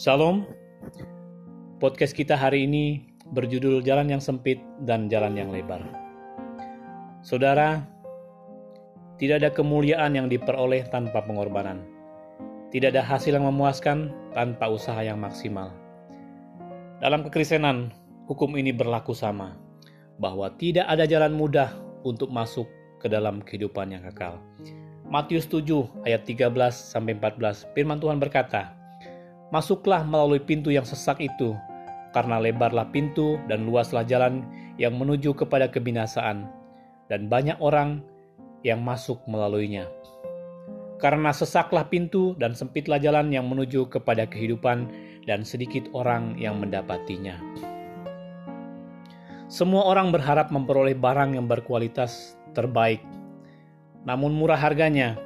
Salam. Podcast kita hari ini berjudul Jalan yang Sempit dan Jalan yang Lebar. Saudara, tidak ada kemuliaan yang diperoleh tanpa pengorbanan. Tidak ada hasil yang memuaskan tanpa usaha yang maksimal. Dalam kekristenan, hukum ini berlaku sama, bahwa tidak ada jalan mudah untuk masuk ke dalam kehidupan yang kekal. Matius 7 ayat 13 sampai 14 firman Tuhan berkata, Masuklah melalui pintu yang sesak itu, karena lebarlah pintu dan luaslah jalan yang menuju kepada kebinasaan, dan banyak orang yang masuk melaluinya. Karena sesaklah pintu dan sempitlah jalan yang menuju kepada kehidupan, dan sedikit orang yang mendapatinya. Semua orang berharap memperoleh barang yang berkualitas terbaik, namun murah harganya.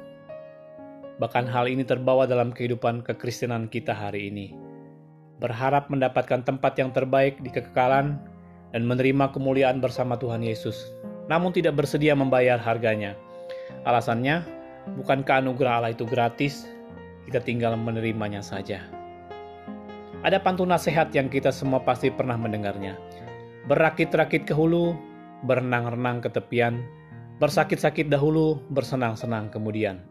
Bahkan hal ini terbawa dalam kehidupan kekristenan kita hari ini. Berharap mendapatkan tempat yang terbaik di kekekalan dan menerima kemuliaan bersama Tuhan Yesus, namun tidak bersedia membayar harganya. Alasannya, bukankah anugerah Allah itu gratis, kita tinggal menerimanya saja. Ada pantun nasihat yang kita semua pasti pernah mendengarnya. Berakit-rakit ke hulu, berenang-renang ke tepian, bersakit-sakit dahulu, bersenang-senang kemudian.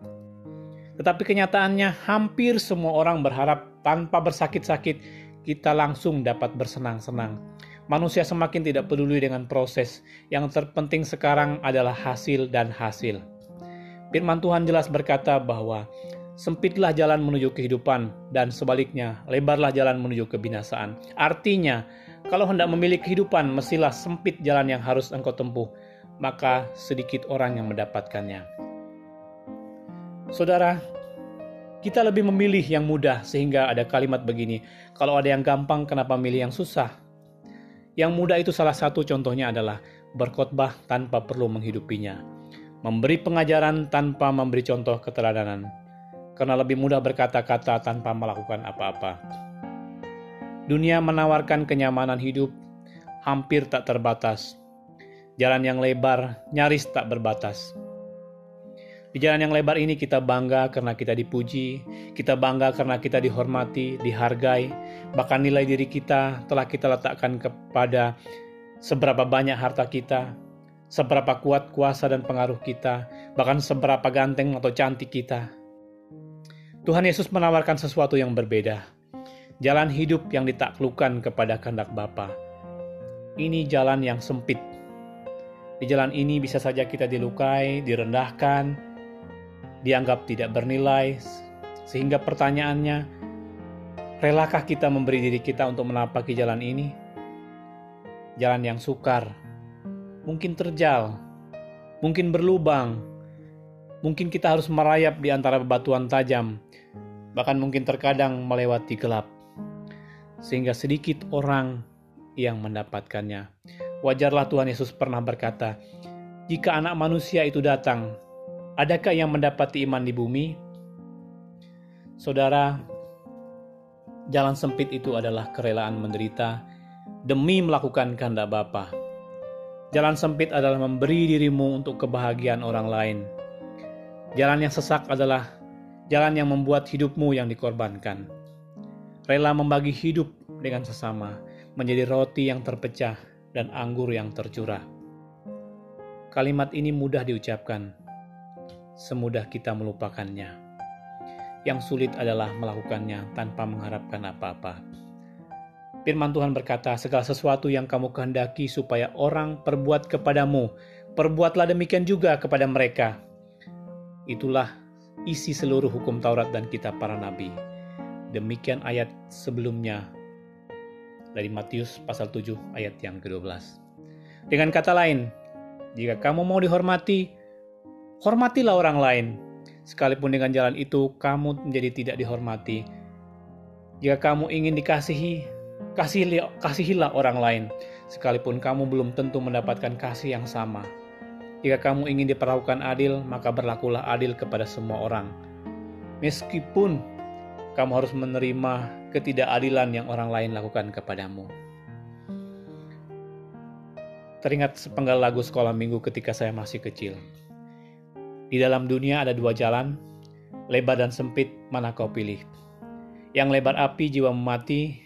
Tetapi kenyataannya hampir semua orang berharap tanpa bersakit-sakit kita langsung dapat bersenang-senang. Manusia semakin tidak peduli dengan proses. Yang terpenting sekarang adalah hasil dan hasil. Firman Tuhan jelas berkata bahwa sempitlah jalan menuju kehidupan dan sebaliknya lebarlah jalan menuju kebinasaan. Artinya, kalau hendak memilih kehidupan, mestilah sempit jalan yang harus engkau tempuh maka sedikit orang yang mendapatkannya. Saudara, kita lebih memilih yang mudah sehingga ada kalimat begini, kalau ada yang gampang kenapa milih yang susah? Yang mudah itu salah satu contohnya adalah berkhotbah tanpa perlu menghidupinya, memberi pengajaran tanpa memberi contoh keteladanan, karena lebih mudah berkata-kata tanpa melakukan apa-apa. Dunia menawarkan kenyamanan hidup hampir tak terbatas, Jalan yang lebar nyaris tak berbatas. Di jalan yang lebar ini kita bangga karena kita dipuji, kita bangga karena kita dihormati, dihargai, bahkan nilai diri kita telah kita letakkan kepada seberapa banyak harta kita, seberapa kuat kuasa dan pengaruh kita, bahkan seberapa ganteng atau cantik kita. Tuhan Yesus menawarkan sesuatu yang berbeda. Jalan hidup yang ditaklukkan kepada kehendak Bapa. Ini jalan yang sempit, di jalan ini bisa saja kita dilukai, direndahkan, dianggap tidak bernilai, sehingga pertanyaannya, relakah kita memberi diri kita untuk menapaki jalan ini? Jalan yang sukar, mungkin terjal, mungkin berlubang, mungkin kita harus merayap di antara bebatuan tajam, bahkan mungkin terkadang melewati gelap, sehingga sedikit orang yang mendapatkannya. Wajarlah Tuhan Yesus pernah berkata, "Jika Anak Manusia itu datang, adakah yang mendapati iman di bumi?" Saudara, jalan sempit itu adalah kerelaan menderita demi melakukan kehendak Bapa. Jalan sempit adalah memberi dirimu untuk kebahagiaan orang lain. Jalan yang sesak adalah jalan yang membuat hidupmu yang dikorbankan. Rela membagi hidup dengan sesama, menjadi roti yang terpecah dan anggur yang tercurah. Kalimat ini mudah diucapkan, semudah kita melupakannya. Yang sulit adalah melakukannya tanpa mengharapkan apa-apa. Firman Tuhan berkata, segala sesuatu yang kamu kehendaki supaya orang perbuat kepadamu, perbuatlah demikian juga kepada mereka. Itulah isi seluruh hukum Taurat dan kitab para nabi. Demikian ayat sebelumnya dari Matius pasal 7 ayat yang ke-12. Dengan kata lain, jika kamu mau dihormati, hormatilah orang lain. Sekalipun dengan jalan itu kamu menjadi tidak dihormati. Jika kamu ingin dikasihi, kasihilah, kasihilah orang lain. Sekalipun kamu belum tentu mendapatkan kasih yang sama. Jika kamu ingin diperlakukan adil, maka berlakulah adil kepada semua orang. Meskipun kamu harus menerima ketidakadilan yang orang lain lakukan kepadamu. Teringat sepenggal lagu sekolah minggu ketika saya masih kecil. Di dalam dunia ada dua jalan, lebar dan sempit, mana kau pilih? Yang lebar api jiwa mati,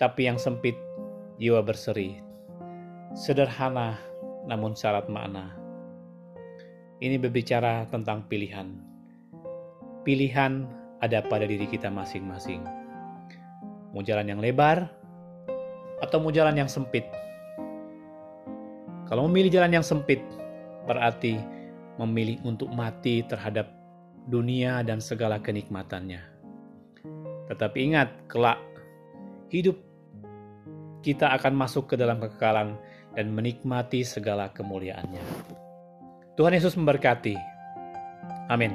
tapi yang sempit jiwa berseri. Sederhana namun syarat makna. Ini berbicara tentang pilihan. Pilihan ada pada diri kita masing-masing. Mau jalan yang lebar atau mau jalan yang sempit. Kalau memilih jalan yang sempit, berarti memilih untuk mati terhadap dunia dan segala kenikmatannya. Tetapi ingat, kelak hidup kita akan masuk ke dalam kekekalan dan menikmati segala kemuliaannya. Tuhan Yesus memberkati. Amin.